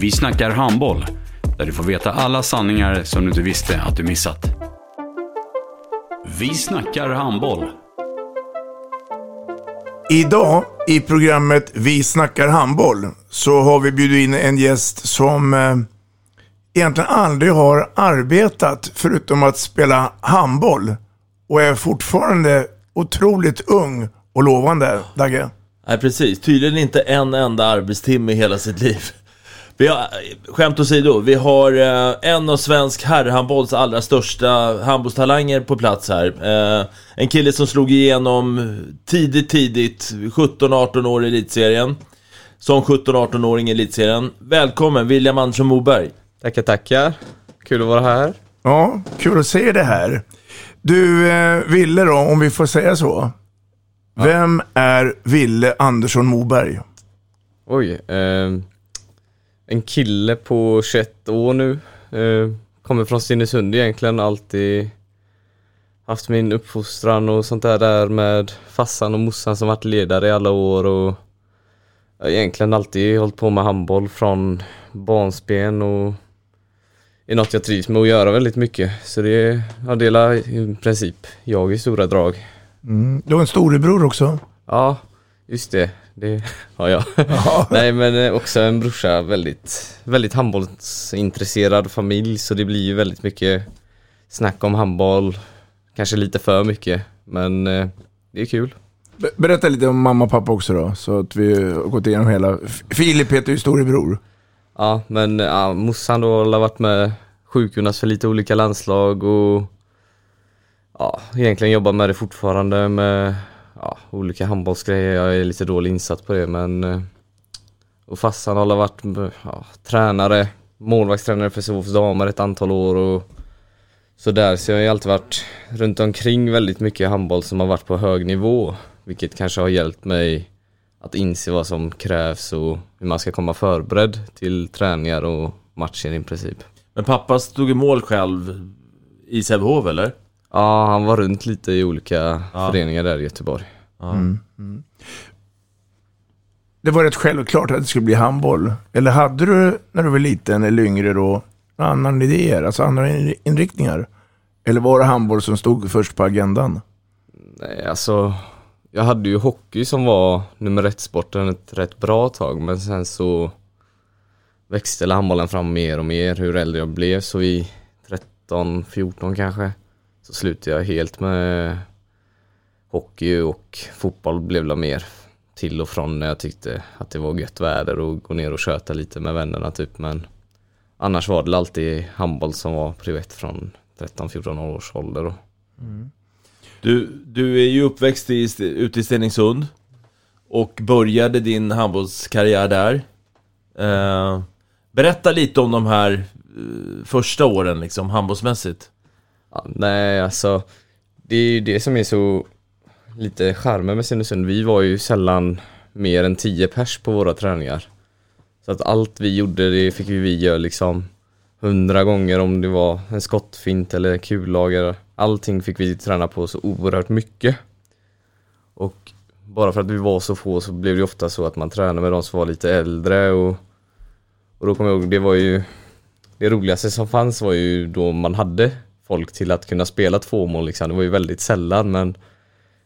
Vi snackar handboll, där du får veta alla sanningar som du inte visste att du missat. Vi snackar handboll. Idag i programmet Vi snackar handboll så har vi bjudit in en gäst som eh, egentligen aldrig har arbetat förutom att spela handboll och är fortfarande otroligt ung och lovande, Dagge. Nej precis, tydligen inte en enda arbetstimme i hela sitt liv. Vi har, skämt åsido, vi har eh, en av svensk herrhandbolls allra största handbollstalanger på plats här. Eh, en kille som slog igenom tidigt, tidigt, 17-18 år i elitserien. Som 17-18-åring i elitserien. Välkommen William Andersson Moberg. Tackar, tackar. Kul att vara här. Ja, kul att se det här. Du, eh, Ville då, om vi får säga så. Vem är Ville Andersson Moberg? Oj. Eh, en kille på 21 år nu. Eh, kommer från Stenungsund egentligen. Alltid haft min uppfostran och sånt där, där med fassan och morsan som varit ledare i alla år. Och jag har egentligen alltid hållit på med handboll från barnsben och är något jag trivs med att göra väldigt mycket. Så det jag delar i princip jag i stora drag. Mm. Du har en storebror också. Ja, just det. Det har jag. Nej men eh, också en brorsa, väldigt, väldigt handbollsintresserad familj så det blir ju väldigt mycket snack om handboll. Kanske lite för mycket, men eh, det är kul. Be- Berätta lite om mamma och pappa också då, så att vi har gått igenom hela. Filip heter ju storebror. Ja, men ja, morsan då har varit med sjukgymnast för lite olika landslag och ja, egentligen jobbar med det fortfarande med ja, olika handbollsgrejer. Jag är lite dålig insatt på det men eh, och farsan har varit ja, tränare, målvaktstränare för Sävehofs damer ett antal år och sådär så jag har ju alltid varit runt omkring väldigt mycket handboll som har varit på hög nivå vilket kanske har hjälpt mig att inse vad som krävs och hur man ska komma förberedd till träningar och matcher i princip. Men pappa stod i mål själv i Sävehof eller? Ja, han var runt lite i olika föreningar där i Göteborg. Mm. Mm. Det var rätt självklart att det skulle bli handboll. Eller hade du, när du var liten eller yngre då, annan idéer, alltså andra in- inriktningar? Eller var det handboll som stod först på agendan? Nej, alltså jag hade ju hockey som var nummer ett sporten ett rätt bra tag men sen så växte handbollen fram mer och mer hur äldre jag blev så i 13, 14 kanske så slutade jag helt med hockey och fotboll blev väl mer till och från när jag tyckte att det var gött väder och gå ner och köta lite med vännerna typ men annars var det alltid handboll som var privat från 13-14 års ålder. Och, Du, du är ju uppväxt i, ute i Stenungsund och började din handbollskarriär där. Eh, berätta lite om de här eh, första åren liksom handbollsmässigt. Ja, nej, alltså det är ju det som är så lite charmen med Stenungsund. Vi var ju sällan mer än 10 pers på våra träningar. Så att allt vi gjorde, det fick vi göra liksom hundra gånger om det var en skottfint eller kullager. Allting fick vi träna på så oerhört mycket. Och bara för att vi var så få så blev det ofta så att man tränade med de som var lite äldre och, och då kommer jag ihåg, det var ju det roligaste som fanns var ju då man hade folk till att kunna spela två mål liksom. Det var ju väldigt sällan men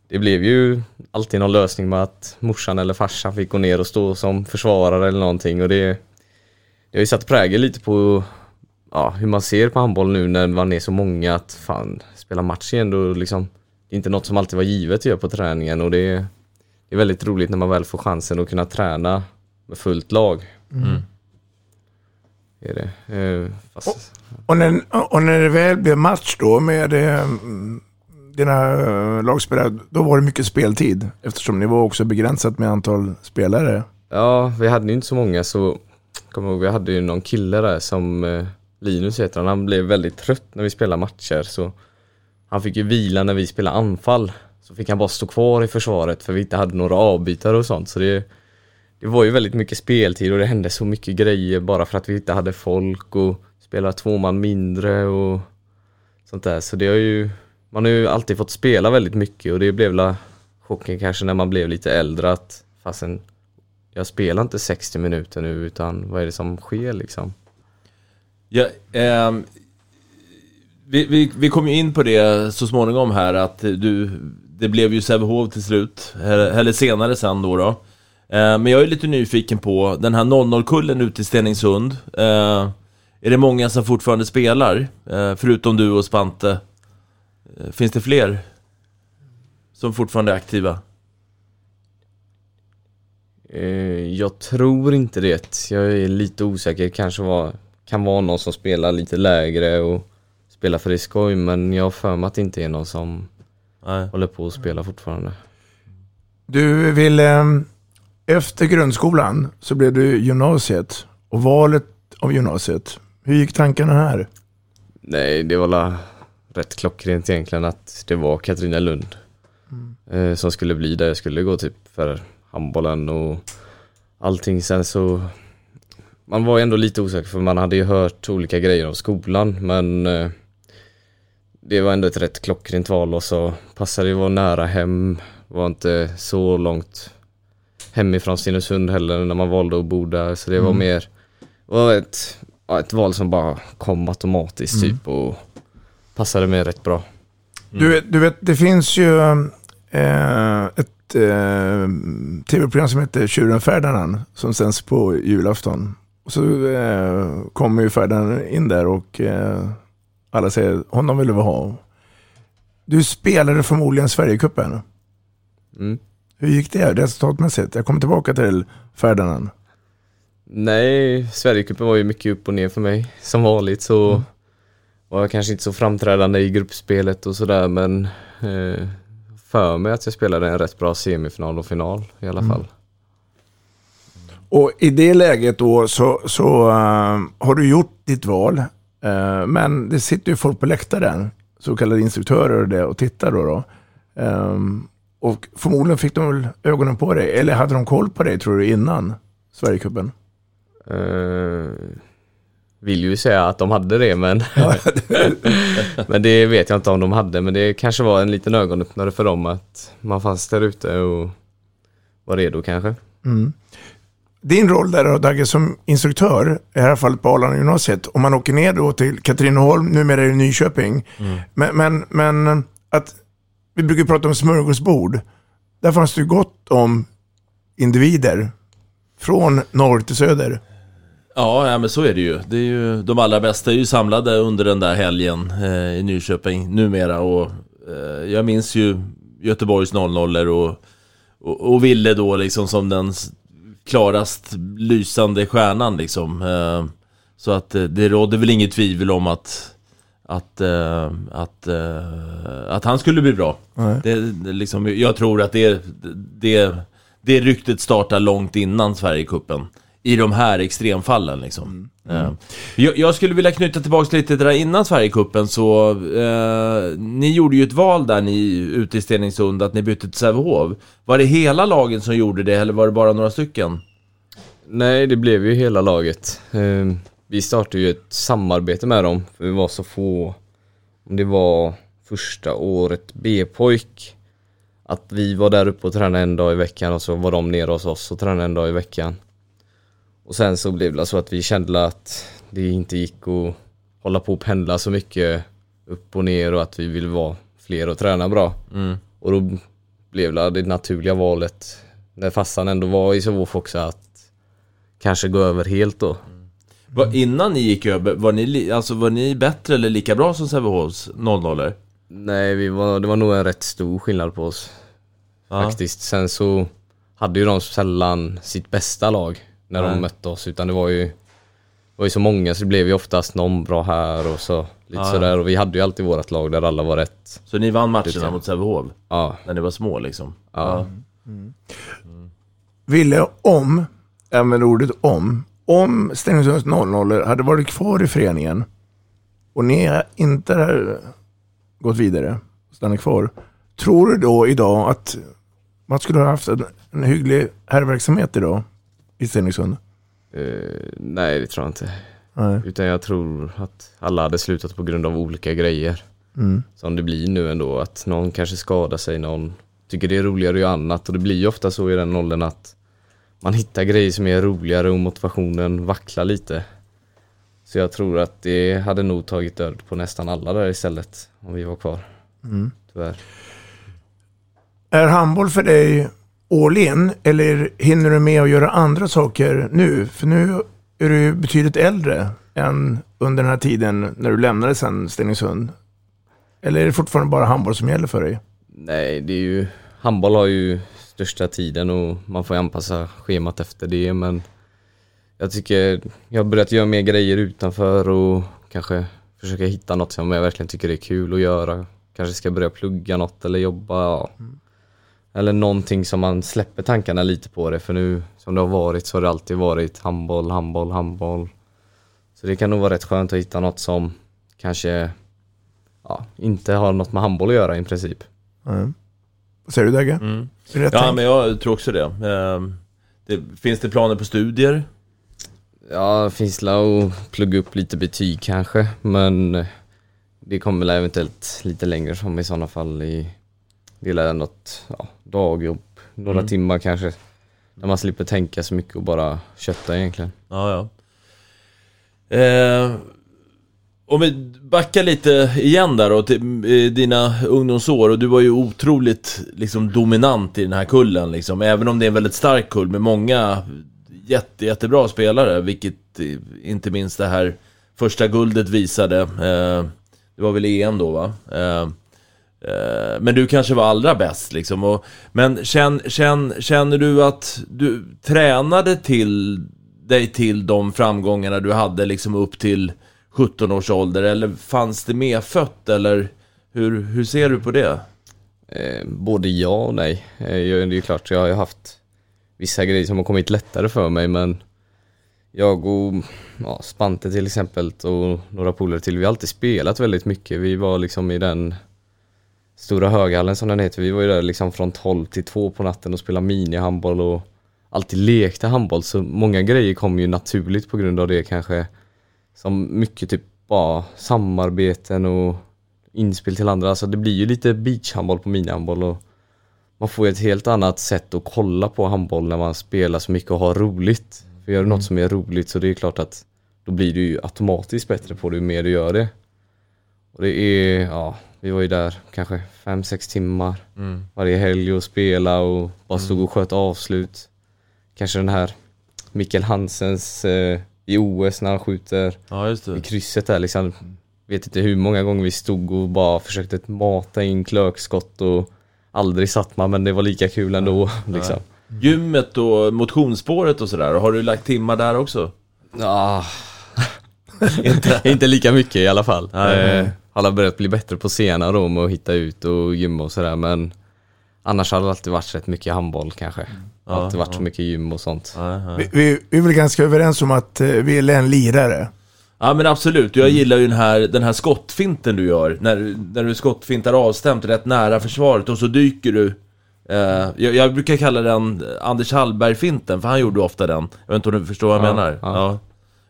det blev ju alltid någon lösning med att morsan eller farsan fick gå ner och stå som försvarare eller någonting och det, det har ju satt prägel lite på ja, hur man ser på handboll nu när man är så många att fan, spela match igen då liksom Det är inte något som alltid var givet att göra på träningen och det är, det är väldigt roligt när man väl får chansen att kunna träna med fullt lag. Mm. Är det. Eh, fast, Och när, och när det väl blev match då med eh, dina eh, lagspelare, då var det mycket speltid. Eftersom ni var också begränsat med antal spelare. Ja, vi hade ju inte så många så Kommer ihåg, vi hade ju någon kille där som eh, Linus heter han, han blev väldigt trött när vi spelade matcher så Han fick ju vila när vi spelade anfall Så fick han bara stå kvar i försvaret för vi inte hade några avbytare och sånt så det det var ju väldigt mycket speltid och det hände så mycket grejer bara för att vi inte hade folk och spelade två man mindre och sånt där så det har ju Man har ju alltid fått spela väldigt mycket och det blev väl chocken kanske när man blev lite äldre att fasen jag spelar inte 60 minuter nu utan vad är det som sker liksom? Ja, ehm, vi, vi, vi kom ju in på det så småningom här att du, det blev ju Sävehof till slut, eller eller senare sen då då. Eh, men jag är lite nyfiken på den här 00-kullen ute i Stenungsund. Eh, är det många som fortfarande spelar? Eh, förutom du och Spante. Finns det fler? Som fortfarande är aktiva? Jag tror inte det. Jag är lite osäker. Kanske var, kan vara någon som spelar lite lägre och spelar för det skoj men jag har för mig att det inte är någon som Nej. håller på att spela fortfarande. Du vill, eh, efter grundskolan så blev du gymnasiet och valet av gymnasiet. Hur gick tankarna här? Nej, det var la rätt klockrent egentligen att det var Katarina Lund eh, som skulle bli där jag skulle gå typ för handbollen och allting. Sen så man var ändå lite osäker för man hade ju hört olika grejer om skolan men eh, det var ändå ett rätt klockrent val och så passade det att vara nära hem, var inte så långt hemifrån Stenungsund heller när man valde att bo där så det var Mm. mer var ett, ja, ett val som bara kom automatiskt Mm. typ och passade mig rätt bra. Du, vet- du vet, det finns ju eh, ett eh, tv-program som heter Tjuren Ferdinand som sänds på julafton. Och så eh, kommer ju Ferdinand in där och eh, alla säger honom vill vi ha. Du spelade förmodligen Sverigecupen. Mm. Hur gick det resultatmässigt? Jag kommer tillbaka till Ferdinand. Nej, Sverigecupen var ju mycket upp och ner för mig. Som vanligt så var jag kanske inte så framträdande i gruppspelet och sådär men eh, för mig att jag spelade en rätt bra semifinal och final i alla Mm. fall. Och i det läget då så, så eh, har du gjort ditt val. Eh, men det sitter ju folk på läktaren, så kallade instruktörer och det, och tittar då. då. Ehm, och förmodligen fick de väl ögonen på dig, eller hade de koll på dig tror du innan Sverigecupen? Eh, vill ju säga att de hade det men Men det vet jag inte om de hade men det kanske var en liten ögonöppnare för dem att man fanns där ute och var redo kanske. Mm. Din roll där då, Dagge, som instruktör, i det här fallet på Arlanda gymnasiet, om man åker ner då till Katrineholm, numera är det Nyköping, men, men, men att vi brukar prata om smörgåsbord. Där fanns det ju gott om individer från norr till söder. Ja, ja, men så är det ju. Det är ju. De allra bästa är ju samlade under den där helgen eh, i Nyköping numera och eh, jag minns ju Göteborgs 00 och, och, och Ville då liksom som den klarast lysande stjärnan liksom. Eh, så att eh, det råder väl inget tvivel om att att, eh, att, eh, att han skulle bli bra. Nej. Det, det, liksom, jag tror att det, det, det ryktet startar långt innan Sverigecupen. I de här extremfallen liksom. Eh, Jag, jag skulle vilja knyta tillbaka lite till det där innan Sverigecupen så eh, Ni gjorde ju ett val där ni ute i Stenungsund att ni bytte till Sävehof. Var det hela lagen som gjorde det eller var det bara några stycken? Nej, det blev ju hela laget. Eh, Vi startade ju ett samarbete med dem, för vi var så få. Om det var första året B-pojk, att vi var där uppe och tränade en dag i veckan och så var de nere hos oss och tränade en dag i veckan. Och sen så blev det så att vi kände att det inte gick att hålla på och pendla så mycket upp och ner och att vi ville vara fler och träna bra. Mm. Och då blev det det naturliga valet, när farsan ändå var i Sävehof också, att kanske gå över helt då. Var, innan ni gick över, var ni, alltså, var ni bättre eller lika bra som Sävehofs 00 Nej, vi var, det var nog en rätt stor skillnad på oss. Ja. Faktiskt. Sen så hade ju de sällan sitt bästa lag när Nej. de mötte oss. Utan det var ju, det var ju så många så det blev ju oftast någon bra här och så lite Ja. sådär. Och vi hade ju alltid vårt lag där alla var rätt. Så ni vann matcherna mot Sävehof? Ja. När ni var små liksom? Ja. Ville om, använder ordet om, om Stenungsunds 00 hade varit kvar i föreningen och ni inte hade gått vidare, stannat kvar. Tror du då idag att man skulle ha haft en, hygglig herrverksamhet idag i Stenungsund? Eh, nej, det tror jag inte. Nej. Utan jag tror att alla hade slutat på grund av olika grejer. Mm. Som det blir nu ändå, att någon kanske skadar sig, någon tycker det är roligare att göra annat. Och det blir ju ofta så i den åldern att man hittar grejer som är roligare och motivationen vacklar lite. Så jag tror att det hade nog tagit död på nästan alla där istället, om vi var kvar. Mm. Tyvärr. Är handboll för dig all in eller hinner du med att göra andra saker nu? För nu är du betydligt äldre än under den här tiden när du lämnade sen Stenungsund. Eller är det fortfarande bara handboll som gäller för dig? Nej, det är ju, handboll har ju största tiden och man får ju anpassa schemat efter det men jag tycker jag har börjat göra mer grejer utanför och kanske försöka hitta något som jag verkligen tycker är kul att göra. Kanske ska börja plugga något eller jobba. Ja. Eller någonting som man släpper tankarna lite på det för nu som det har varit så har det alltid varit handboll, handboll, handboll. Så det kan nog vara rätt skönt att hitta något som kanske ja, inte har något med handboll att göra i princip. Mm. Vad säger du Dagge? Mm. Det rätt Ja, tänkt? men jag tror också det. Ehm, det. Finns det planer på studier? Ja, finns det att plugga upp lite betyg kanske, men det kommer väl eventuellt lite längre fram i sådana fall i det är något ja, dagjobb, några Mm. timmar kanske. Där man slipper tänka så mycket och bara kötta egentligen. Ja, ja. Eh, om vi backar lite igen där då till eh, dina ungdomsår och du var ju otroligt liksom dominant i den här kullen liksom. Även om det är en väldigt stark kull med många jätte, jättebra spelare, vilket eh, inte minst det här första guldet visade. Eh, det var väl EM då va? Men du kanske var allra bäst liksom. Och, men känn, känn, känner du att du tränade till dig till de framgångarna du hade liksom upp till 17 års ålder? Eller fanns det medfött? Eller hur, hur ser du på det? Eh, både ja och nej. Eh, jag- det är ju klart, jag har ju haft vissa grejer som har kommit lättare för mig men jag och ja, Spante till exempel och några polare till, vi har alltid spelat väldigt mycket. Vi var liksom i den stora höghallen som den heter. Vi var ju där liksom från 12 till 2 på natten och spelade minihandboll och alltid lekte handboll. Så många grejer kom ju naturligt på grund av det kanske. Som mycket typ bara samarbeten och inspel till andra. Alltså det blir ju lite beachhandboll på minihandboll och man får ett helt annat sätt att kolla på handboll när man spelar så mycket och har roligt. För gör du något som är roligt så det är klart att då blir du ju automatiskt bättre på det ju mer du gör det. Och det är, ja, vi var ju där kanske 5-6 timmar Mm. varje helg och spela och bara stod och sköt avslut. Kanske den här Mikkel Hansens eh, i OS när han skjuter Ja, i krysset där liksom. Vet inte hur många gånger vi stod och bara försökte mata in klökskott och aldrig satt man men det var lika kul ändå liksom. Gymmet och motionsspåret och sådär, har du lagt timmar där också? Ja. inte, inte lika mycket i alla fall. Eh, har börjat bli bättre på senare då med att hitta ut och gymma och sådär men annars har det alltid varit rätt mycket handboll kanske. Ja, alltid varit ja. så mycket gym och sånt. Vi, vi, vi är väl ganska överens om att eh, vi är en lirare. Ja men absolut, jag gillar ju den här, den här skottfinten du gör När, du- när du skottfintar avstämt rätt nära försvaret och så dyker du eh, jag, jag brukar kalla den Anders Hallberg-finten, för han gjorde ofta den Jag vet inte om du förstår vad jag Ja, menar? ja.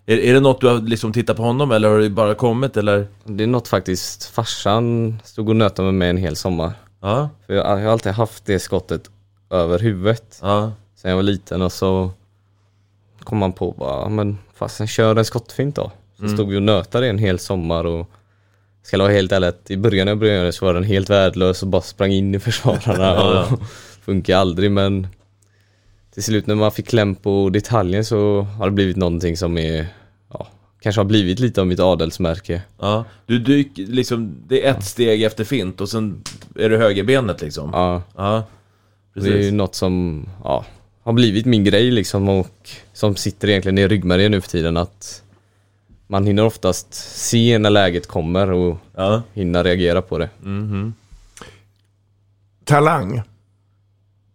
Är, är det något du har liksom tittat på honom eller har det bara kommit eller? Det är något faktiskt, farsan stod och nötade med mig en hel sommar. Ja. För jag, jag har alltid haft det skottet över huvudet. Ja. Sen jag var liten och så kom man på bara, "Ja, men fasen kör en skottfint då. Så Mm. stod vi och nötade en hel sommar och ska jag vara helt ärlig i början när jag började så var den helt värdelös och bara sprang in i försvararna ja. och funkar aldrig men till slut när man fick kläm på detaljen så har det blivit någonting som är ja, kanske har blivit lite av mitt adelsmärke. Ja, du dyker liksom, det är ett steg efter fint och sen är det högerbenet liksom. Ja, Ja, det är ju precis. något som ja, har blivit min grej liksom och som sitter egentligen i ryggmärgen nu för tiden att man hinner oftast se när läget kommer och Ja. hinna reagera på det. Mhm. Talang.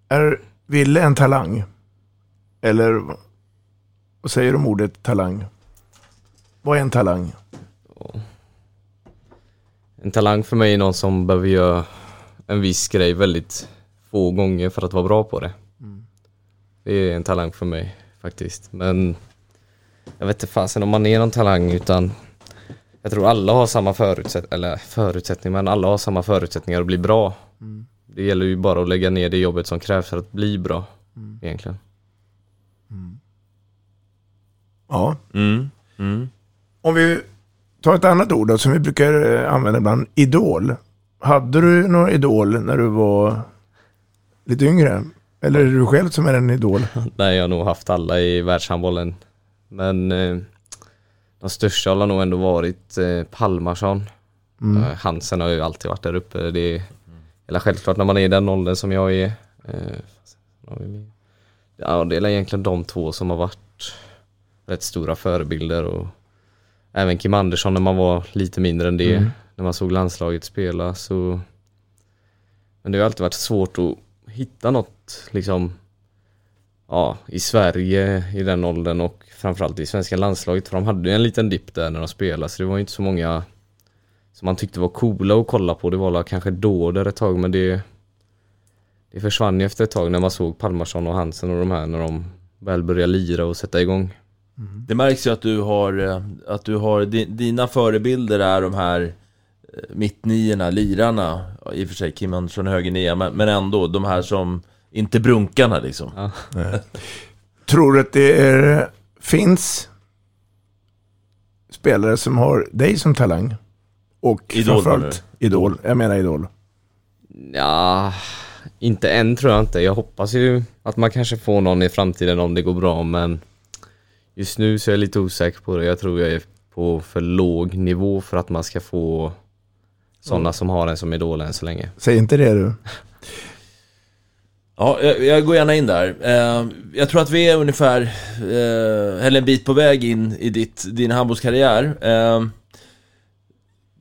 Är Ville en talang? Eller vad säger du om ordet talang? Vad är en talang? En talang för mig är någon som behöver göra en viss grej väldigt få gånger för att vara bra på det. Det är en talang för mig faktiskt. Men jag vet inte fasen om man är någon talang utan jag tror alla har samma förutsätt eller förutsättningar, men alla har samma förutsättningar att bli bra. Det gäller ju bara att lägga ner det jobbet som krävs för att bli bra egentligen. Ja. Mm. Mm. Om vi tar ett annat ord då, som vi brukar eh, använda ibland. Idol. Hade du någon idol när du var lite yngre? Eller är det du själv som är en idol? Nej, jag har nog haft alla i världshandbollen. Men eh, de största har nog ändå varit eh, Palmarsson. Mm. Eh, Hansen har ju alltid varit där uppe. Det är eller självklart när man är i den åldern som jag är. Eh, ja, det är egentligen de två som har varit rätt stora förebilder. Och även Kim Andersson när man var lite mindre än det. Mm. När man såg landslaget spela så Men det har alltid varit svårt att hitta något liksom Ja, i Sverige i den åldern och framförallt i svenska landslaget för de hade ju en liten dipp där när de spelade så det var ju inte så många som man tyckte var coola att kolla på. Det var kanske då där ett tag men det det försvann ju efter ett tag när man såg Palmarsson och Hansen och de här när de väl började lira och sätta igång. Det märks ju att du har, eh, att du har, di- dina förebilder är de här mittniorna, lirarna, i och för sig Kim Andersson är högernia, men, men ändå de här som, inte brunkarna liksom. Ja. Tror du att det är, finns spelare som har dig som talang? Och Idol, framförallt idol. Jag menar idol. Ja, inte än tror jag inte. Jag hoppas ju att man kanske får någon i framtiden om det går bra men just nu så är jag lite osäker på det. Jag tror jag är på för låg nivå för att man ska få sådana Mm. som har en som idol än så länge. Säg inte det du. Ja, jag, jag går gärna in där. Eh, jag tror att vi är ungefär, eh, eller en bit på väg in i ditt, din handbollskarriär. Eh,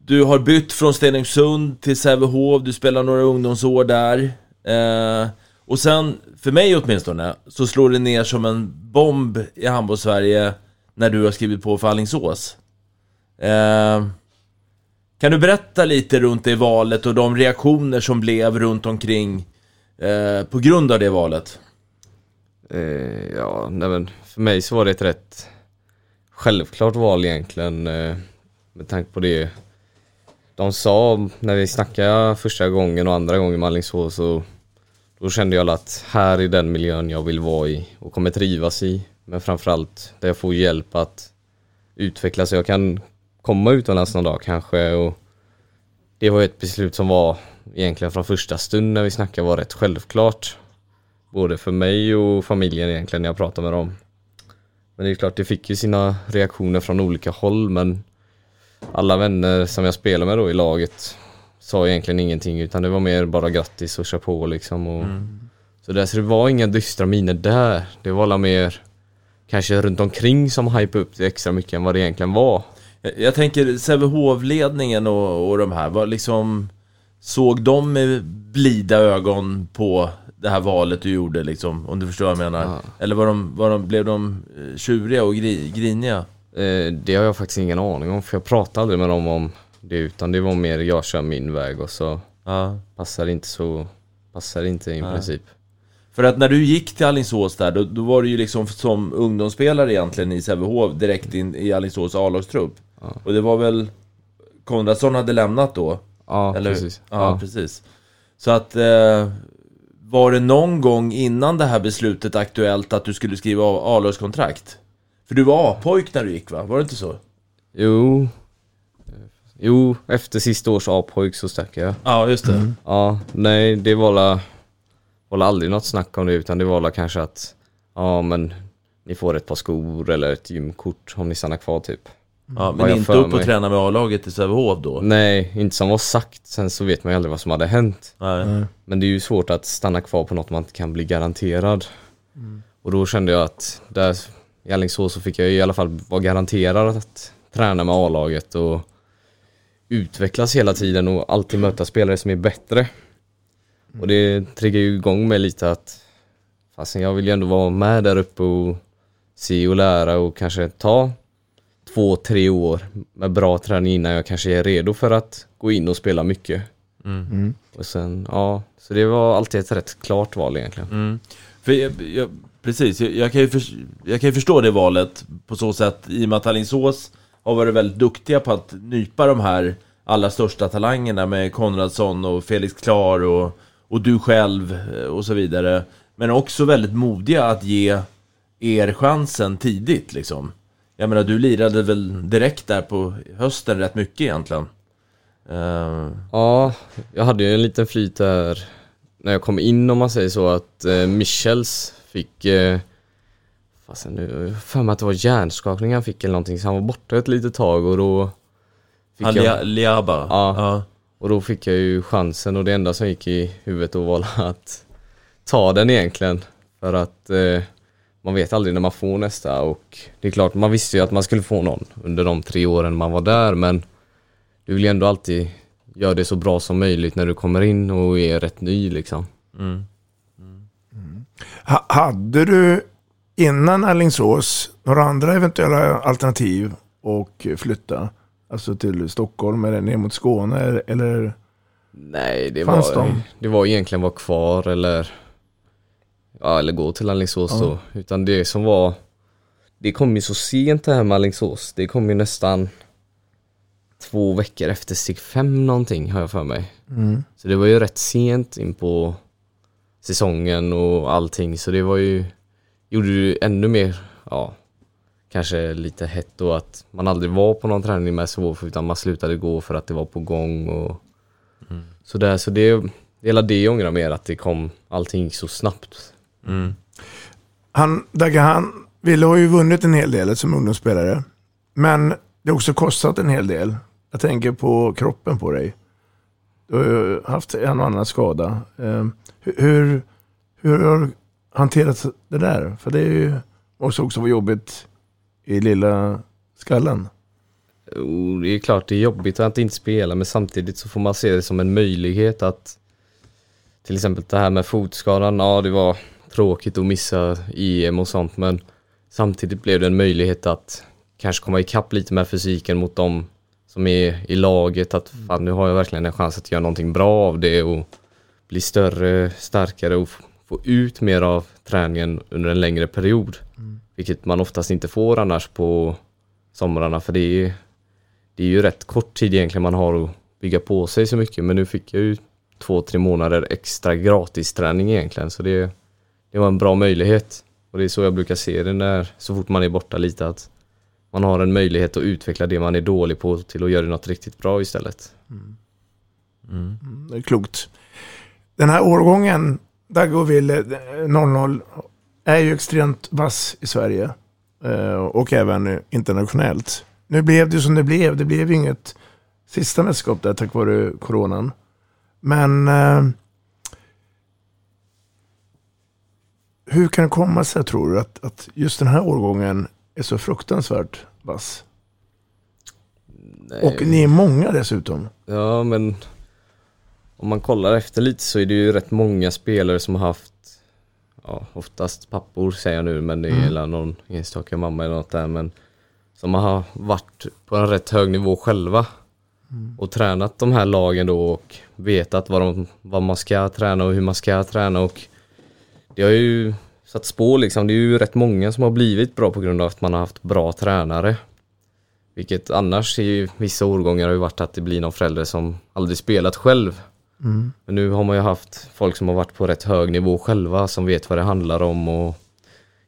du har bytt från Stenungsund till Sävehof, du spelar några ungdomsår där. Och sen, för mig åtminstone, så slår det ner som en bomb i handbolls-Sverige när du har skrivit på för Alingsås. Kan du berätta lite runt det valet och de reaktioner som blev runt omkring eh, på grund av det valet? Eh, ja, nej men för mig så var det ett rätt självklart val egentligen eh, med tanke på det de sa när vi snackade första gången och andra gången med Alingsås så då kände jag att här är den miljön jag vill vara i och kommer trivas i. Men framförallt där jag får hjälp att utvecklas jag kan komma utomlands någon dag kanske och det var ett beslut som var egentligen från första stund när vi snackade var rätt självklart. Både för mig och familjen egentligen när jag pratade med dem. Men det är klart, det fick ju sina reaktioner från olika håll men alla vänner som jag spelar med då i laget sa egentligen ingenting utan det var mer bara grattis och kör på liksom. Och, Så, där, så det var inga dystra miner där. Det var alla mer kanske runt omkring som hypade upp det extra mycket än vad det egentligen var. Jag, jag tänker Sävehof-ledningen och, och de här, var liksom Såg de med blida ögon på det här valet du gjorde liksom, om du förstår vad jag menar? Ja. Eller var de, var de, blev de eh, tjuriga och gri, griniga? Eh, det har jag faktiskt ingen aning om för jag pratade aldrig med dem om det utan det var mer jag kör min väg och så Ja. passar det inte så passar det inte i Nej. princip. För att när du gick till Alingsås där, då, då var du ju liksom som ungdomsspelare egentligen i Sävehof direkt in i Alingsås A-lagstrupp. Ja. Och det var väl Konradsson hade lämnat då? Ja, Eller? precis. Ja, Ja. precis. Så att eh, var det någon gång innan det här beslutet aktuellt att du skulle skriva av A-lagskontrakt? För du var A-pojk när du gick va? Var det inte så? Jo, jo efter sista års A-pojk så stack jag. Ja, just det. Ja, nej det var la, var la aldrig något snack om det utan det var la kanske att ja men ni får ett par skor eller ett gymkort om ni stannar kvar typ. Ja, Vad men jag inte upp och mig. träna med A-laget i Sävehof då? Nej, inte som var sagt. Sen så vet man ju aldrig vad som hade hänt. Nej. Men det är ju svårt att stanna kvar på något man inte kan bli garanterad. Och då kände jag att där i Alingsås så fick jag i alla fall vara garanterad att träna med A-laget och utvecklas hela tiden och alltid möta spelare som är bättre. Och det triggar ju igång mig lite att fastän jag vill ju ändå vara med där uppe och se och lära och kanske ta två, tre år med bra träning innan jag kanske är redo för att gå in och spela mycket. Mm. Och sen, ja, så det var alltid ett rätt klart val egentligen. Mm. För jag, jag, precis, jag, jag, kan ju för, jag kan ju förstå det valet på så sätt i och med att Alingsås har varit väldigt duktiga på att nypa de här allra största talangerna med Konradsson och Felix Klar och, och du själv eh, och så vidare. Men också väldigt modiga att ge er chansen tidigt liksom. Jag menar, du lirade väl direkt där på hösten rätt mycket egentligen? Eh, Ja, jag hade ju en liten flyt där när jag kom in om man säger så att eh, Michels fick eh, Fasen nu, för mig att det var hjärnskakning han fick eller någonting så han var borta ett litet tag och då fick han jag, Lia- Liaba? Ja. ja. Och då fick jag ju chansen och det enda som gick i huvudet då var att ta den egentligen. För att eh, man vet aldrig när man får nästa och det är klart man visste ju att man skulle få någon under de tre åren man var där men du vill ju ändå alltid göra det så bra som möjligt när du kommer in och är rätt ny liksom. Mm. Ha, hade du innan Alingsås några andra eventuella alternativ och flytta? Alltså till Stockholm eller ner mot Skåne eller- eller? Nej, det Fanns var, de? det var egentligen vara kvar eller Ja, eller gå till Alingsås Ja. då. Utan det som var Det kom ju så sent det här med Alingsås. Det kom ju nästan två veckor efter steg fem någonting har jag för mig. Mm. Så det var ju rätt sent in på säsongen och allting. Så det var ju Gjorde det ännu mer, ja Kanske lite hett då att man aldrig var på någon träning med SHF utan man slutade gå för att det var på gång och Sådär, så det Hela det ångrar mer att det kom Allting gick så snabbt Mm. Han, Dagge, han ville ha ju vunnit en hel del som ungdomsspelare. Men det har också kostat en hel del. Jag tänker på kroppen på dig. Du har ju haft en och annan skada. Eh, hur, hur, har du hanterat det där? För det är ju måste också vara jobbigt i lilla skallen. Jo, det är klart det är jobbigt att inte spela men samtidigt så får man se det som en möjlighet att Till exempel det här med fotskadan, ja det var tråkigt att missa EM och sånt men Samtidigt blev det en möjlighet att kanske komma ikapp lite med fysiken mot dem som är i laget att fan nu har jag verkligen en chans att göra någonting bra av det och bli större, starkare och få ut mer av träningen under en längre period. Vilket man oftast inte får annars på somrarna för det är, det är ju rätt kort tid egentligen man har att bygga på sig så mycket. Men nu fick jag ju två, tre månader extra gratis träning egentligen så det, det var en bra möjlighet. Och det är så jag brukar se det när, så fort man är borta lite att man har en möjlighet att utveckla det man är dålig på till att göra något riktigt bra istället. Mm. Det är klokt. Den här årgången, Dagge och Wille, eh, 00, är ju extremt vass i Sverige. eh, Och även eh, internationellt. Nu blev det som det blev. Det blev ju inget sista mästerskap där tack vare coronan. Men eh, hur kan det komma sig tror du att, att just den här årgången är så fruktansvärt vass? Och ni är många dessutom. Ja men om man kollar efter lite så är det ju rätt många spelare som har haft Ja oftast pappor säger jag nu men det är Mm. någon enstaka mamma eller något där men Som har varit på en rätt hög nivå själva Och tränat de här lagen då och vetat vad, de, vad man ska träna och hur man ska träna och Det har ju satt spår liksom, det är ju rätt många som har blivit bra på grund av att man har haft bra tränare vilket annars i vissa årgångar har ju varit att det blir någon förälder som aldrig spelat själv. Mm. Men nu har man ju haft folk som har varit på rätt hög nivå själva som vet vad det handlar om och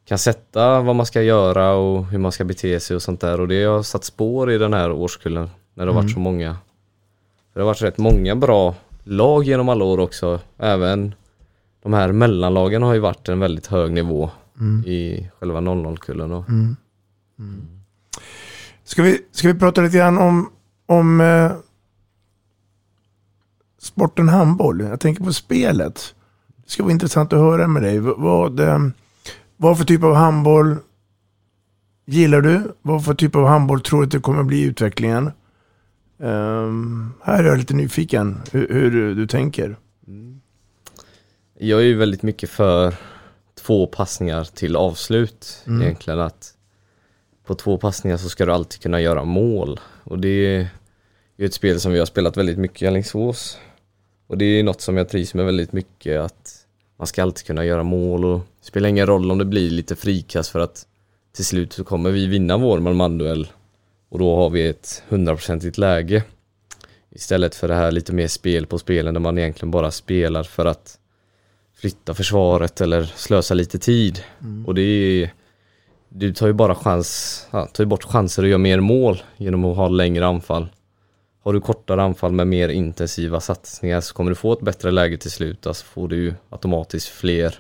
kan sätta vad man ska göra och hur man ska bete sig och sånt där och det har satt spår i den här årskullen när det har varit Mm. så många. Det har varit rätt många bra lag genom alla år också. Även de här mellanlagen har ju varit en väldigt hög nivå Mm. i själva 00-kullen. och- Mm. Mm. Ska vi, ska vi prata lite grann om, om eh, sporten handboll? Jag tänker på spelet. Det ska vara intressant att höra med dig. Vad, eh, vad för typ av handboll gillar du? Vad för typ av handboll tror du att det kommer bli i utvecklingen? Ehm, här är jag lite nyfiken hur, hur du tänker. Jag är ju väldigt mycket för två passningar till avslut Mm. egentligen att på två passningar så ska du alltid kunna göra mål. Och det är ju ett spel som vi har spelat väldigt mycket i Alingsås. Och det är något som jag trivs med väldigt mycket att man ska alltid kunna göra mål. Och det spelar ingen roll om det blir lite frikast för att till slut så kommer vi vinna vår man-man-duell och då har vi ett hundraprocentigt läge. Istället för det här lite mer spel på spelen där man egentligen bara spelar för att flytta försvaret eller slösa lite tid. Och det är Du tar ju bara chans, ja, tar ju bort chanser att göra mer mål genom att ha längre anfall. Har du kortare anfall med mer intensiva satsningar så kommer du få ett bättre läge till slut. Alltså får du automatiskt fler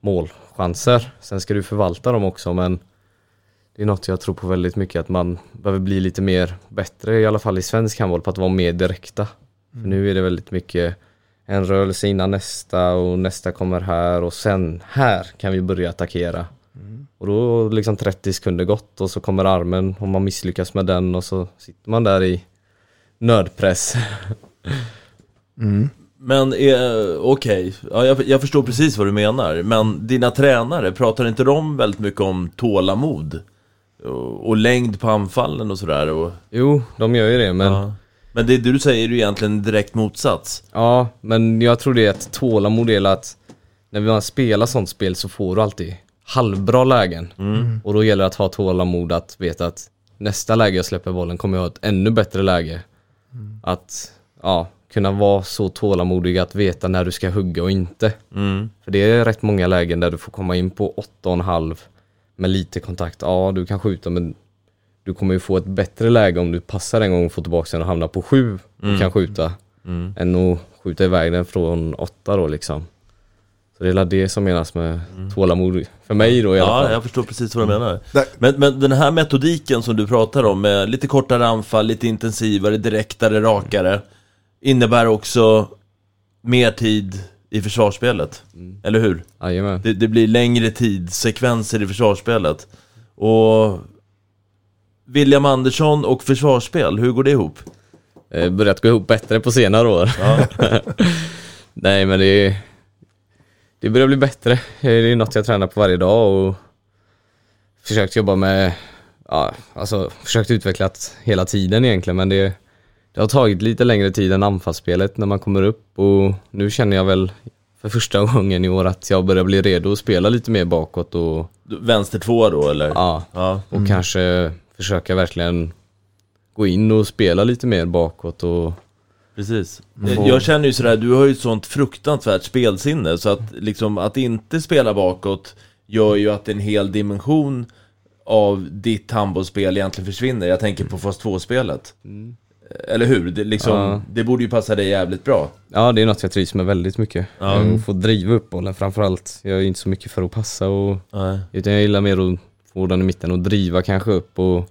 målchanser. Sen ska du förvalta dem också men det är något jag tror på väldigt mycket att man behöver bli lite mer bättre i alla fall i svensk handboll på att vara mer direkta. För nu är det väldigt mycket en rörelse innan nästa och nästa kommer här och sen här kan vi börja attackera. Och då liksom 30 sekunder gått och så kommer armen och man misslyckas med den och så sitter man där i nödpress. Men eh, okej, ja, jag, jag förstår precis vad du menar. Men dina tränare, pratar inte de väldigt mycket om tålamod? Och, och längd på anfallen och sådär? Och, Jo, de gör ju det men ja. Men det du säger är ju egentligen direkt motsats. Ja, men jag tror det är ett tålamod är att när man spelar sånt spel så får du alltid halvbra lägen. Och då gäller det att ha tålamod att veta att nästa läge jag släpper bollen kommer jag ha ett ännu bättre läge. Att ja, kunna vara så tålamodig att veta när du ska hugga och inte. För det är rätt många lägen där du får komma in på 8,5 med lite kontakt. Ja, du kan skjuta men du kommer ju få ett bättre läge om du passar en gång och får tillbaka den och hamnar på 7 och Mm. kan skjuta. Mm. Än att skjuta iväg den från 8 då liksom. Så det är väl det som menas med tålamod för mig då i alla Ja, fall. jag förstår precis vad du menar. Där- Men, men den här metodiken som du pratar om, med lite kortare anfall, lite intensivare, direktare, rakare, innebär också mer tid i försvarsspelet. Eller hur? Jajamän. Det, det blir längre tidssekvenser i försvarsspelet. Och William Andersson och försvarsspel, hur går det ihop? Eh, Börjat gå ihop bättre på senare år. Nej men det Det börjar bli bättre. Det är något jag tränar på varje dag och försökt jobba med Ja, alltså försökt utveckla det hela tiden egentligen men det Det har tagit lite längre tid än anfallsspelet när man kommer upp och nu känner jag väl för första gången i år att jag börjar bli redo att spela lite mer bakåt och Vänster två då eller? Ja, Ja. och kanske försöka verkligen gå in och spela lite mer bakåt och Precis. Mm. Jag känner ju sådär, du har ju ett sånt fruktansvärt spelsinne så att liksom att inte spela bakåt gör ju att en hel dimension av ditt handbollsspel egentligen försvinner. Jag tänker på fas 2-spelet. Eller hur? Det, liksom, Mm. Ja. det borde ju passa dig jävligt bra. Ja, det är något jag trivs med väldigt mycket. Ja. Att få driva upp bollen framförallt. Jag är inte så mycket för att passa och Nej. utan jag gillar mer att få den i mitten och driva kanske upp och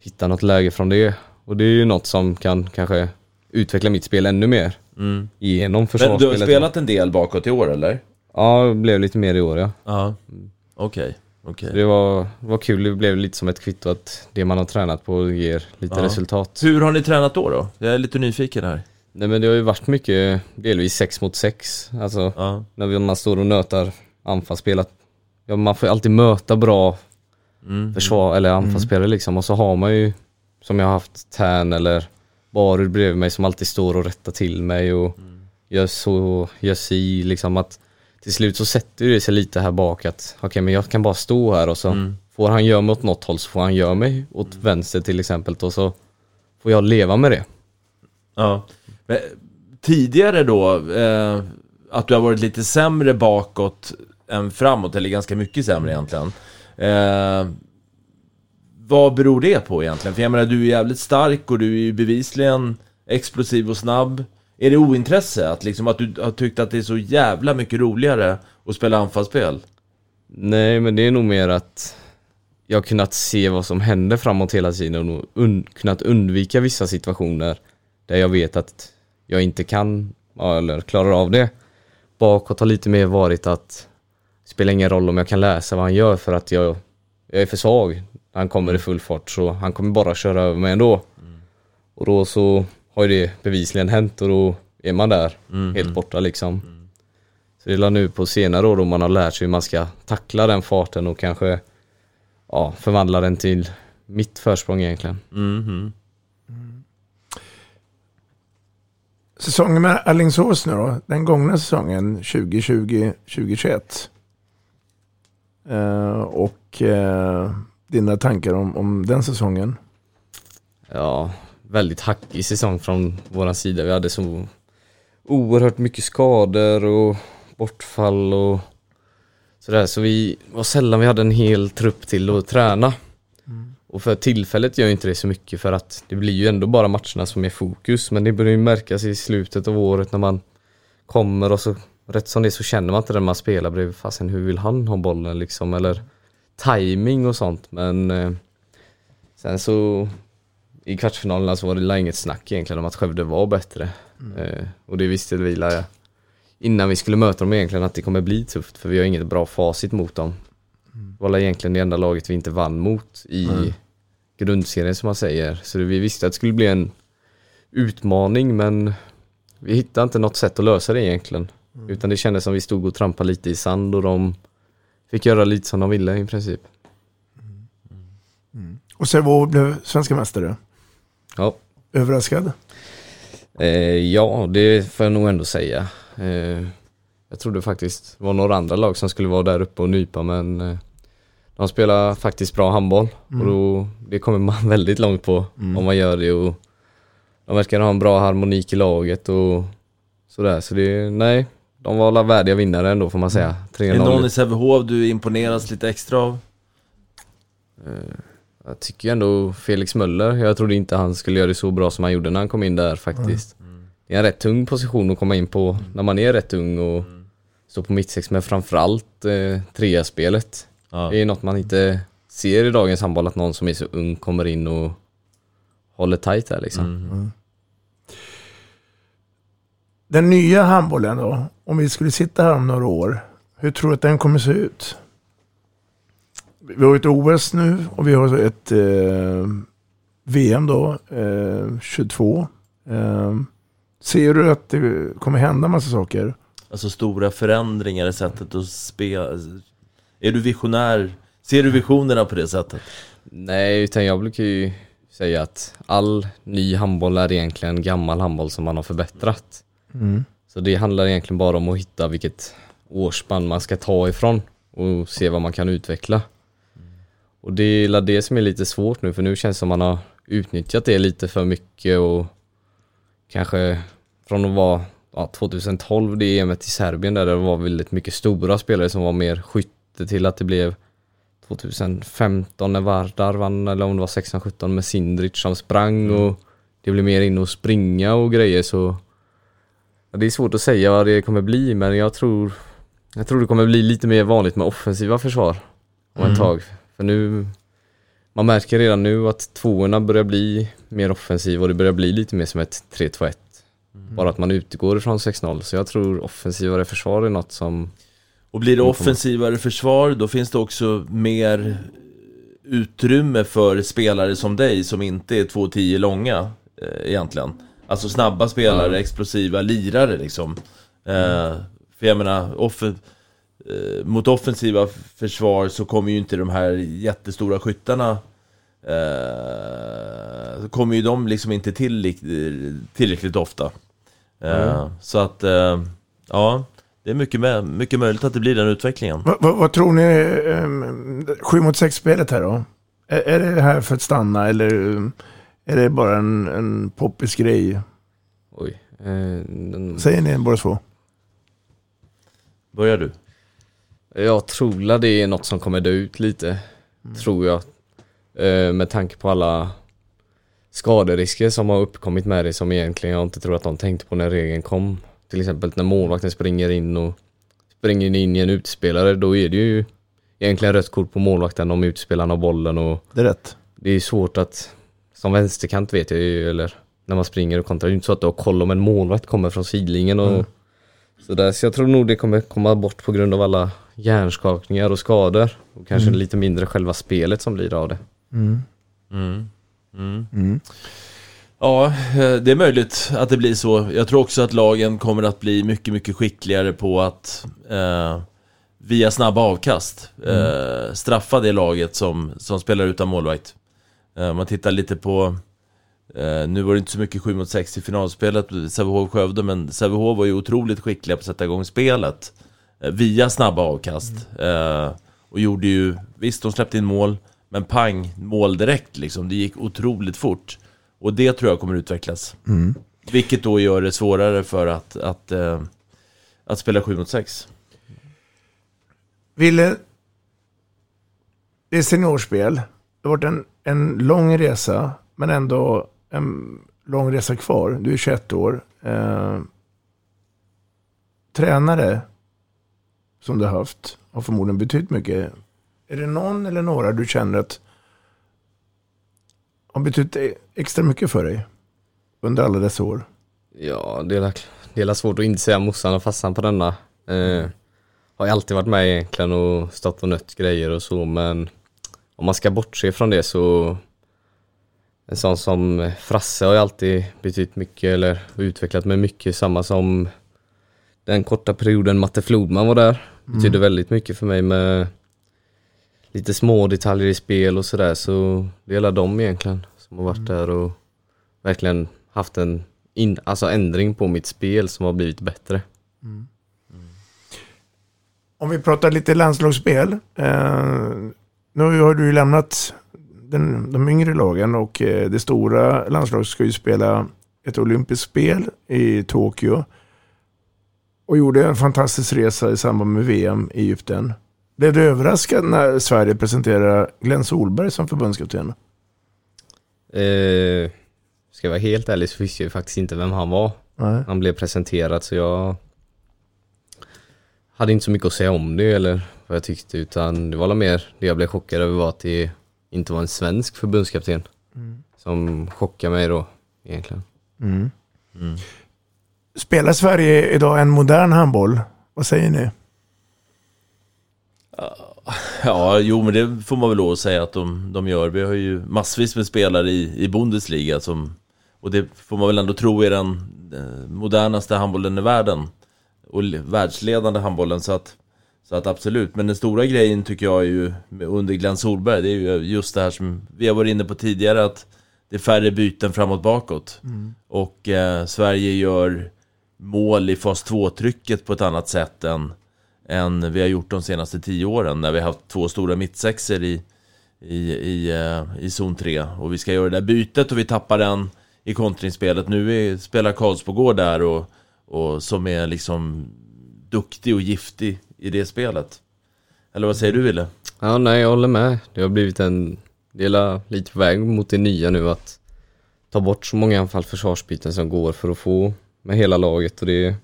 hitta något läge från det. Och det är ju något som kan kanske utveckla mitt spel ännu mer. Mm. Genom Men försvarsspelet. du har spelat en del bakåt i år eller? Ja, det blev lite mer i år ja. Ja. Okej, okej. Det var, var kul, det blev lite som ett kvitto att det man har tränat på ger lite Ja. resultat. Hur har ni tränat då då? Jag är lite nyfiken här. Nej men det har ju varit mycket, delvis 6 mot 6. Alltså Ja. när vi- man står och nötar anfallsspel. att- Ja, man får ju alltid möta bra Mm. försvar eller anfallsspelare liksom. Och så har man ju, som jag har haft Tärn eller Barud bredvid mig som alltid står och rättar till mig och gör så, gör si liksom att till slut så sätter det sig lite här bak att okej men jag kan bara stå här och så Mm. får han göra mig åt något håll så får han göra mig åt vänster till exempel och så får jag leva med det. Ja. Men, tidigare då, eh, att du har varit lite sämre bakåt än framåt, eller ganska mycket sämre egentligen. Eh, vad beror det på egentligen? För jag menar, du är jävligt stark och du är ju bevisligen explosiv och snabb. Är det ointresse? Att, liksom, att du har tyckt att det är så jävla mycket roligare att spela anfallsspel? Nej men det är nog mer att jag har kunnat se vad som händer framåt hela tiden och un kunnat undvika vissa situationer där jag vet att jag inte kan eller klarar av det. Bakåt har lite mer varit att spelar ingen roll om jag kan läsa vad han gör för att jag, jag är för svag. Han kommer i full fart så han kommer bara köra över mig ändå. Och då så har ju det bevisligen hänt och då är man där Mm, helt mm. borta liksom. Så det är nu på senare år då man har lärt sig hur man ska tackla den farten och kanske ja, förvandla den till mitt försprång egentligen. Mhm. Säsongen med Alingsås nu då, den gångna säsongen 2020-2021. Eh, och eh, dina tankar om, om den säsongen? Ja, väldigt hackig säsong från våran sida. Vi hade så oerhört mycket skador och bortfall och sådär. Så vi var sällan vi hade en hel trupp till att träna. Och för tillfället gör inte det så mycket för att det blir ju ändå bara matcherna som är fokus. Men det börjar ju märkas i slutet av året när man kommer och så rätt som det så känner man inte den man spelar bredvid. Fasen hur vill han ha bollen liksom? Eller timing och sånt. Men eh, sen så i kvartsfinalerna så var det inget snack egentligen om att Skövde var bättre. Eh, och det visste vi la innan vi skulle möta dem egentligen att det kommer bli tufft för vi har inget bra facit mot dem. Det var egentligen det enda laget vi inte vann mot i Mm. grundserien som man säger. Så vi visste att det skulle bli en utmaning men vi hittade inte något sätt att lösa det egentligen. Utan det kändes som vi stod och trampade lite i sand och de fick göra lite som de ville i princip. Och Sävehof blev svenska mästare. Ja. Överraskad? Eh, ja, det får jag nog ändå säga. Eh, jag trodde faktiskt det var några andra lag som skulle vara där uppe och nypa men eh, de spelar faktiskt bra handboll Mm. och då, det kommer man väldigt långt på Mm. om man gör det och de verkar ha en bra harmonik i laget och sådär så det, nej, de var alla värdiga vinnare ändå får man säga. 3-0. Är det någon i Sävehof du imponeras lite extra av? Eh, Jag tycker ändå Felix Möller, jag trodde inte han skulle göra det så bra som han gjorde när han kom in där faktiskt. Det är en rätt tung position att komma in på när man är rätt ung och står på mittsex men framförallt eh, trea-spelet. Det är något man inte ser i dagens handboll att någon som är så ung kommer in och håller tight där liksom. Mm. Den nya handbollen då, om vi skulle sitta här om några år, hur tror du att den kommer se ut? Vi har ett OS nu och vi har ett eh, VM då, eh, 22. Eh, ser du att det kommer hända massa saker? Alltså stora förändringar i sättet att spela Är du visionär? Ser du visionerna på det sättet? Nej, utan jag brukar ju säga att all ny handboll är egentligen gammal handboll som man har förbättrat. Mm. Så det handlar egentligen bara om att hitta vilket årsspann man ska ta ifrån och se vad man kan utveckla. Och det är det som är lite svårt nu för nu känns det som man har utnyttjat det lite för mycket och kanske från att vara ja, 2012 det EMet i Serbien där det var väldigt mycket stora spelare som var mer skytte till att det blev 2015 när Vardar vann eller om det var 16-17 med Sindrich som sprang och det blev mer in och springa och grejer så det är svårt att säga vad det kommer bli men jag tror jag tror det kommer bli lite mer vanligt med offensiva försvar om Mm. ett tag. För nu man märker redan nu att tvåorna börjar bli mer offensiva och det börjar bli lite mer som ett 3-2-1. Bara att man utgår ifrån 6-0 så jag tror offensivare försvar är något som Och blir det offensivare försvar, då finns det också mer utrymme för spelare som dig som inte är 2-10 långa eh, egentligen. Alltså snabba spelare, Ja. explosiva lirare liksom. Eh, för jag menar, offen- eh, mot offensiva försvar så kommer ju inte de här jättestora skyttarna eh, kommer ju de liksom inte till tillräckligt ofta. Eh, Mm. Så att, eh, ja, det är mycket, med, mycket möjligt att det blir den utvecklingen. Vad, vad, vad tror ni, um, 7 mot 6-spelet här då? Är, är det här för att stanna eller um, är det bara en, en poppis grej? Oj. Eh, den... Säger ni båda två? Börjar du? Jag tror att det är något som kommer dö ut lite. Tror jag. Eh, med tanke på alla skaderisker som har uppkommit med det som egentligen jag inte tror att de tänkte på när regeln kom. Till exempel när målvakten springer in och springer in i en utspelare då är det ju egentligen rött kort på målvakten om utspelaren har bollen och Det är rätt. det är svårt att, som vänsterkant vet jag ju, eller när man springer och kontrar, det är inte så att du har koll om en målvakt kommer från sidlinjen och Mm. sådär. Så jag tror nog det kommer komma bort på grund av alla hjärnskakningar och skador. Och kanske Mm. lite mindre själva spelet som blir av det. Mm. Mm. Ja, eh, det är möjligt att det blir så. Jag tror också att lagen kommer att bli mycket, mycket skickligare på att eh, via snabba avkast eh, straffa det laget som, som spelar utan målvakt. Eh, om man tittar lite på eh, nu var det inte så mycket 7 mot 6 i finalspelet, Sävehof-Skövde, men Sävehof var ju otroligt skickliga på att sätta igång spelet eh, via snabba avkast. Eh, och gjorde ju, visst de släppte in mål, men pang, mål direkt liksom. Det gick otroligt fort. Och det tror jag kommer utvecklas. Mm. Vilket då gör det svårare för att, att, eh, att spela 7 mot 6. Ville, det är seniorspel. Det har varit en, en lång resa, men ändå en lång resa kvar. Du är 21 år. Eh, tränare som du har haft har förmodligen betytt mycket. Är det någon eller några du känner att har betytt extra mycket för dig under alla dessa år? Ja, det är, det är svårt att inte säga morsan och farsan på denna. Eh, har ju alltid varit med egentligen och stått och nött grejer och så men om man ska bortse från det så en sån som Frasse har ju alltid betytt mycket eller utvecklat mig mycket. Samma som den korta perioden Matte Flodman var där. Betydde Mm. väldigt mycket för mig med lite små detaljer i spel och sådär. Så det är alla de egentligen som har varit där och verkligen haft en in, alltså ändring på mitt spel som har blivit bättre. Om vi pratar lite landslagsspel. Eh, nu har du ju lämnat den, de yngre lagen och eh, det stora landslaget ska ju spela ett olympiskt spel i Tokyo. Och gjorde en fantastisk resa i samband med VM i Egypten. Blev du överraskad när Sverige presenterade Glenn Solberg som förbundskapten? Eh, ska jag vara helt ärlig så visste jag ju faktiskt inte vem han var. Nej. Han blev presenterad så jag hade inte så mycket att säga om det eller vad jag tyckte utan det var mer det jag blev chockad över var att det inte var en svensk förbundskapten. Mm. Som chockade mig då egentligen. Mm. Spelar Sverige idag en modern handboll? Vad säger ni? Ja, jo men det får man väl lov att säga att de, de gör. Vi har ju massvis med spelare i, i Bundesliga som Och det får man väl ändå tro är den eh, modernaste handbollen i världen Och världsledande handbollen så att Så att absolut, men den stora grejen tycker jag är ju under Glenn Solberg Det är ju just det här som vi har varit inne på tidigare att Det är färre byten framåt bakåt Mm. Och eh, Sverige gör mål i fas 2-trycket på ett annat sätt än, än vi har gjort de senaste tio åren när vi har haft två stora mittsexer i, i, i, eh, i zon 3 och vi ska göra det där bytet och vi tappar den i kontringsspelet. Nu är, spelar Karlsbogård där och, och som är liksom duktig och giftig i det spelet. Eller vad säger du Wille? Ja, nej, jag håller med. Det har blivit en del av- lite på väg mot det nya nu att ta bort så många anfall försvarsbyten som går för att få med hela laget och det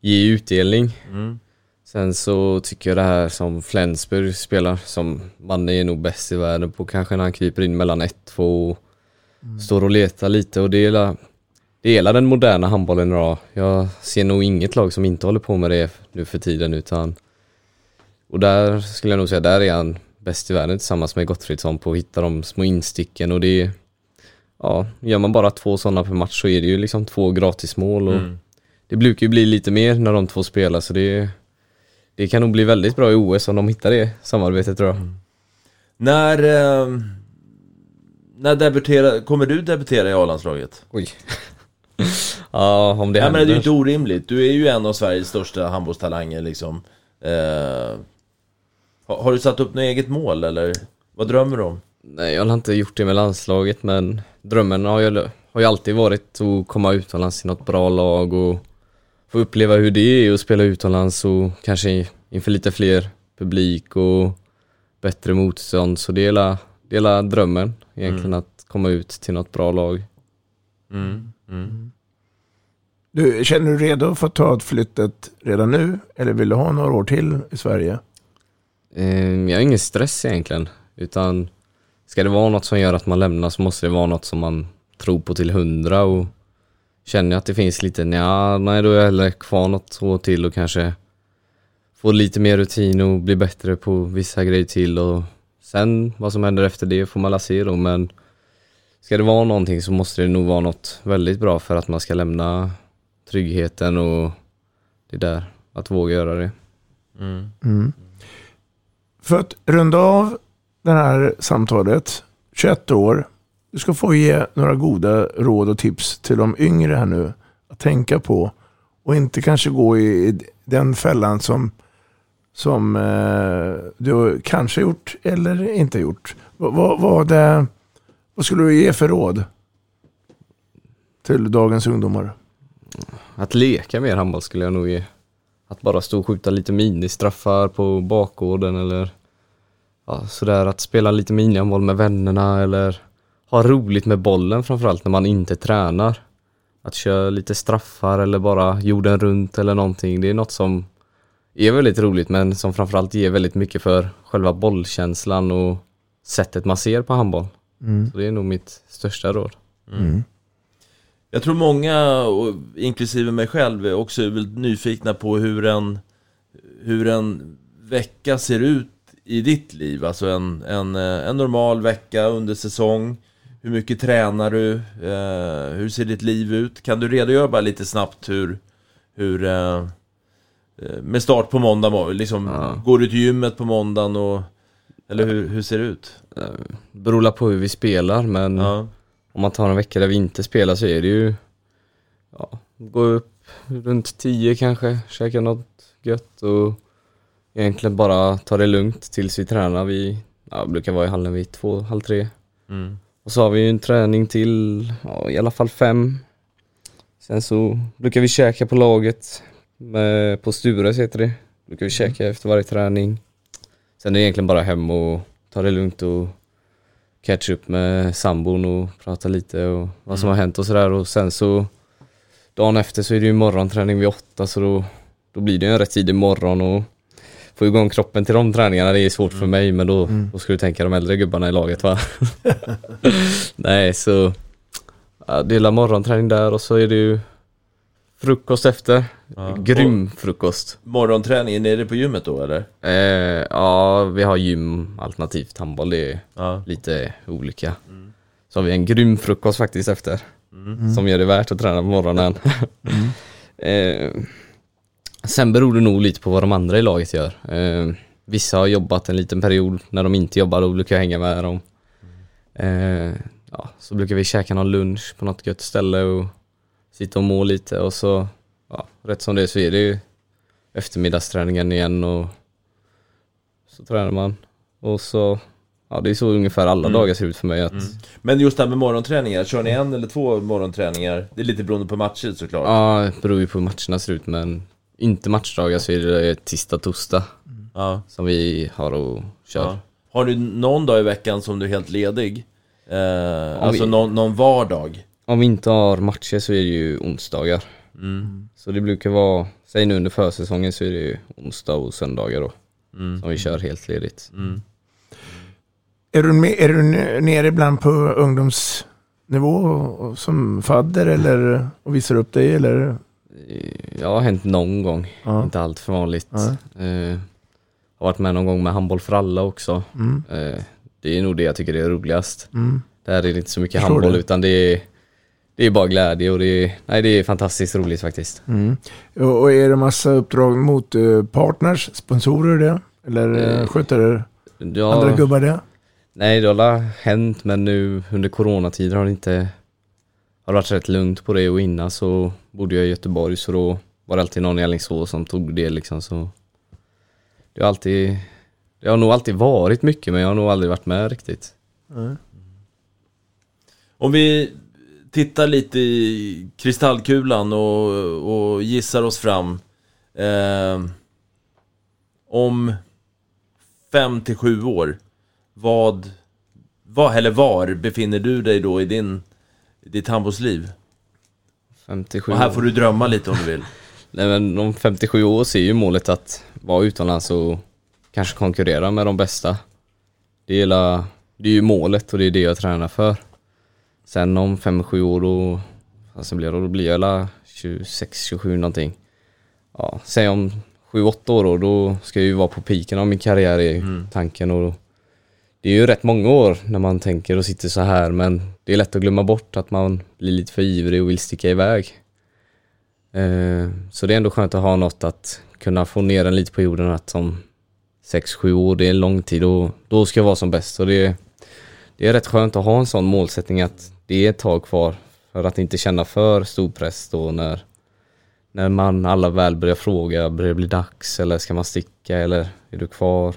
ger utdelning. Mm. Sen så tycker jag det här som Flensburg spelar, som Manne är nog bäst i världen på kanske när han kryper in mellan 1-2 och står och letar lite och det är det är hela den moderna handbollen idag. Jag ser nog inget lag som inte håller på med det nu för tiden utan och där skulle jag nog säga, där är han bäst i världen tillsammans med Gottfridsson på att hitta de små insticken och det är Ja, gör man bara två sådana per match så är det ju liksom två gratismål och Mm. det brukar ju bli lite mer när de två spelar så det Det kan nog bli väldigt bra i OS om de hittar det samarbetet tror jag. När, eh, när debuterar, kommer du debutera i A-landslaget? Oj. ja, om det Nej men det är händer. ju inte orimligt, du är ju en av Sveriges största handbollstalanger liksom eh, har, har du satt upp något eget mål eller? Vad drömmer du om? Nej, jag har inte gjort det med landslaget men drömmen har ju, har ju alltid varit att komma utomlands i något bra lag och få uppleva hur det är att spela utomlands och kanske inför lite fler publik och bättre motstånd. Så det är la- det är la drömmen egentligen Mm. att komma ut till något bra lag. Mm. Mm. Du, känner du redo för att ta ett flyttet redan nu? Eller vill du ha några år till i Sverige? Um, jag har ingen stress egentligen, utan ska det vara något som gör att man lämnar så måste det vara något som man tror på till hundra och känner jag att det finns lite, nja, nej då är jag hellre kvar något år till och kanske få lite mer rutin och bli bättre på vissa grejer till och sen vad som händer efter det får man la se då men ska det vara någonting så måste det nog vara något väldigt bra för att man ska lämna tryggheten och det där, att våga göra det. Mm. För att runda av det här samtalet, 21 år, du ska få ge några goda råd och tips till de yngre här nu att tänka på och inte kanske gå i den fällan som, som eh, du kanske gjort eller inte gjort. Vad, vad, vad, det, vad skulle du ge för råd till dagens ungdomar? Att leka mer handboll skulle jag nog ge. Att bara stå och skjuta lite ministraffar på bakgården eller ja, sådär att spela lite minihandboll med vännerna eller ha roligt med bollen framförallt när man inte tränar. Att köra lite straffar eller bara jorden runt eller någonting. Det är något som är väldigt roligt men som framförallt ger väldigt mycket för själva bollkänslan och sättet man ser på handboll. Mm. Så det är nog mitt största råd. Mm. Jag tror många, och inklusive mig själv, är också väldigt nyfikna på hur en, hur en vecka ser ut i ditt liv. Alltså en, en, eh, en normal vecka under säsong. Hur mycket tränar du? Eh, hur ser ditt liv ut? Kan du redogöra bara lite snabbt hur, hur eh, eh, med start på måndag, liksom, går du till gymmet på måndagen och eller hur, hur ser det ut? Beror på hur vi spelar men om man tar en vecka där vi inte spelar så är det ju ja, gå upp runt 10 kanske, käka något gött och egentligen bara ta det lugnt tills vi tränar. Vi ja, brukar vara i hallen vid två, halv tre. Mm. Och så har vi ju en träning till ja, i alla fall fem. Sen så brukar vi käka på laget med, på Stures heter det. Brukar vi käka efter varje träning. Sen är det egentligen bara hem och ta det lugnt och catch upp med sambon och prata lite och vad som Mm. har hänt och sådär och sen så dagen efter så är det ju morgonträning vid åtta så då, då blir det ju en rätt tidig morgon och få igång kroppen till de träningarna det är svårt för mig men då, Mm. då ska du tänka de äldre gubbarna i laget va? Nej så ja, dela morgonträning där och så är det ju frukost efter. Ja. Grym frukost. Morgonträningen, är det på gymmet då eller? Eh, ja, vi har gym alternativt handboll. Det är Ja. lite olika. Så har vi en grym frukost faktiskt efter. Mm. Som gör det värt att träna på morgonen. eh, sen beror det nog lite på vad de andra i laget gör. Eh, vissa har jobbat en liten period. När de inte jobbar då brukar jag hänga med dem. Eh, ja, så brukar vi käka någon lunch på något gött ställe och sitta och må lite och så ja, rätt som det är så är det ju eftermiddagsträningen igen och så tränar man. Och så, ja det är så ungefär alla Mm. dagar ser ut för mig att Mm. Men just det här med morgonträningar, kör ni en eller två morgonträningar? Det är lite beroende på matcher såklart. Ja, det beror ju på hur matcherna ser ut men inte matchdagar så är det tisdag, torsdag Ja. som vi har och kör. Ja. Har du någon dag i veckan som du är helt ledig? Eh, alltså vi- någon, någon vardag? Om vi inte har matcher så är det ju onsdagar. Mm. Så det brukar vara, säg nu under försäsongen så är det ju onsdag och söndagar då. Mm. Som vi kör helt ledigt. Mm. Är du, med, är du ne- nere ibland på ungdomsnivå som fadder eller och visar upp dig eller? Jag har hänt någon gång, Ja. inte allt för vanligt. Ja. Eh, har varit med någon gång med handboll för alla också. Mm. Eh, det är nog det jag tycker är roligast. Mm. Där är det inte så mycket handboll det. utan det är, det är bara glädje och det är, nej, det är fantastiskt roligt faktiskt. Mm. Och, är det massa uppdrag mot eh, partners, sponsorer det? Eller eh, Eh, sköter Ja, andra gubbar det? Nej det har hänt men nu under coronatider har det inte har varit rätt lugnt på det och innan så bodde jag i Göteborg så då var det alltid någon i Alingsås som tog det liksom så Det har alltid Det har nog alltid varit mycket men jag har nog aldrig varit med riktigt. Mm. Om vi tittar lite i kristallkulan och, och gissar oss fram. Eh, om fem till sju år, vad, vad, eller var befinner du dig då i din, ditt handbollsliv? 57 Och här får du drömma lite om du vill. Nej men om 57 år så är ju målet att vara utomlands och kanske konkurrera med de bästa. Det är, hela, det är ju målet och det är det jag tränar för. Sen om 5-7 år då, alltså blir det, då blir jag hela 26-27 någonting. Ja, säg om 7-8 år då, då ska jag ju vara på piken av min karriär i tanken och det är ju rätt många år när man tänker och sitter så här men det är lätt att glömma bort att man blir lite för ivrig och vill sticka iväg. Eh, Så det är ändå skönt att ha något att kunna få ner den lite på jorden att om 6-7 år, det är en lång tid och då ska jag vara som bäst. Så det, det är rätt skönt att ha en sån målsättning att det är ett tag kvar för att inte känna för stor press då när, när man alla väl börjar fråga, börjar det bli dags eller ska man sticka eller är du kvar?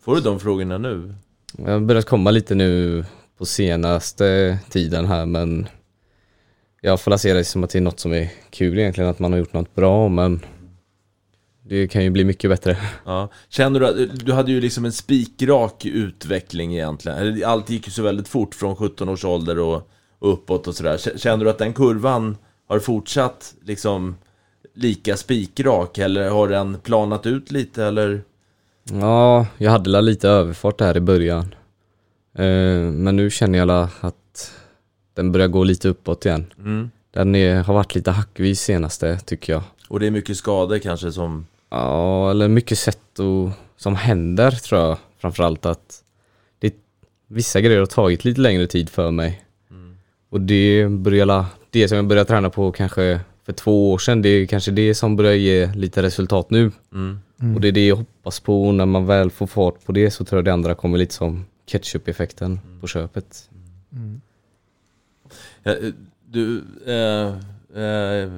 Får du de frågorna nu? Jag har börjat komma lite nu på senaste tiden här men jag får se det som att det är något som är kul egentligen, att man har gjort något bra men det kan ju bli mycket bättre. Ja. Känner du att, du hade ju liksom en spikrak utveckling egentligen, allt gick ju så väldigt fort från 17 års ålder och uppåt och sådär. Känner du att den kurvan har fortsatt liksom lika spikrak eller har den planat ut lite eller? Ja, jag hade la lite överfart där i början. Eh, Men nu känner jag att den börjar gå lite uppåt igen. Mm. Den är, har varit lite hackvis senaste tycker jag. Och det är mycket skador kanske som... Ja, eller mycket sätt och, som händer tror jag framförallt att det, vissa grejer har tagit lite längre tid för mig. Och det börjar la, det som jag började träna på kanske för två år sedan, det är kanske det som börjar ge lite resultat nu. Mm. Mm. Och det är det jag hoppas på och när man väl får fart på det så tror jag det andra kommer lite som ketchup-effekten på köpet. Ja, eh, Du, eh, eh,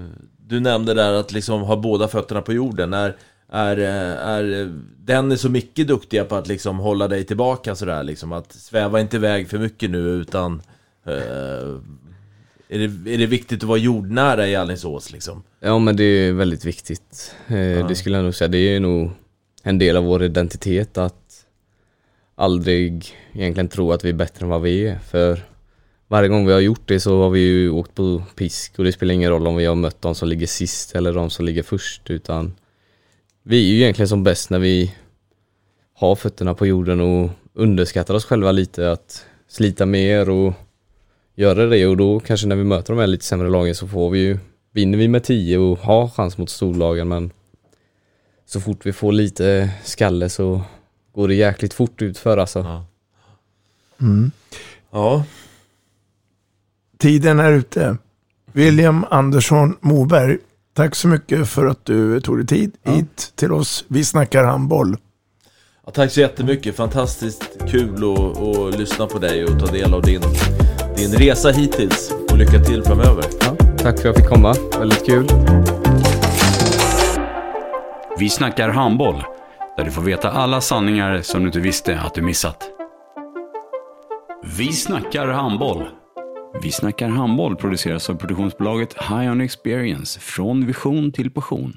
du nämnde där att liksom ha båda fötterna på jorden. Är, är, eh, är Dennis och Micke duktiga på att liksom hålla dig tillbaka sådär liksom? Att sväva inte iväg för mycket nu utan är, det, är det viktigt att vara jordnära i Alingsås liksom? Ja men det är väldigt viktigt. Eh, Det skulle jag nog säga. Det är nog en del av vår identitet att aldrig egentligen tro att vi är bättre än vad vi är. För varje gång vi har gjort det så har vi ju åkt på pisk och det spelar ingen roll om vi har mött de som ligger sist eller de som ligger först utan vi är ju egentligen som bäst när vi har fötterna på jorden och underskattar oss själva lite att slita mer och göra det och då kanske när vi möter de här lite sämre lagen så får vi ju vinner vi med 10 och har chans mot storlagen men så fort vi får lite skalle så går det jäkligt fort ut för alltså. Mm. Ja. Tiden är ute. William Andersson Moberg, tack så mycket för att du tog dig tid hit till oss. Vi snackar handboll. Ja, tack så jättemycket, fantastiskt kul att lyssna på dig och ta del av din, din resa hittills. Och lycka till framöver. Tack för att jag fick komma, väldigt kul. Vi snackar handboll, där du får veta alla sanningar som du inte visste att du missat. Vi snackar handboll. Vi snackar handboll produceras av produktionsbolaget High On Experience, från vision till passion.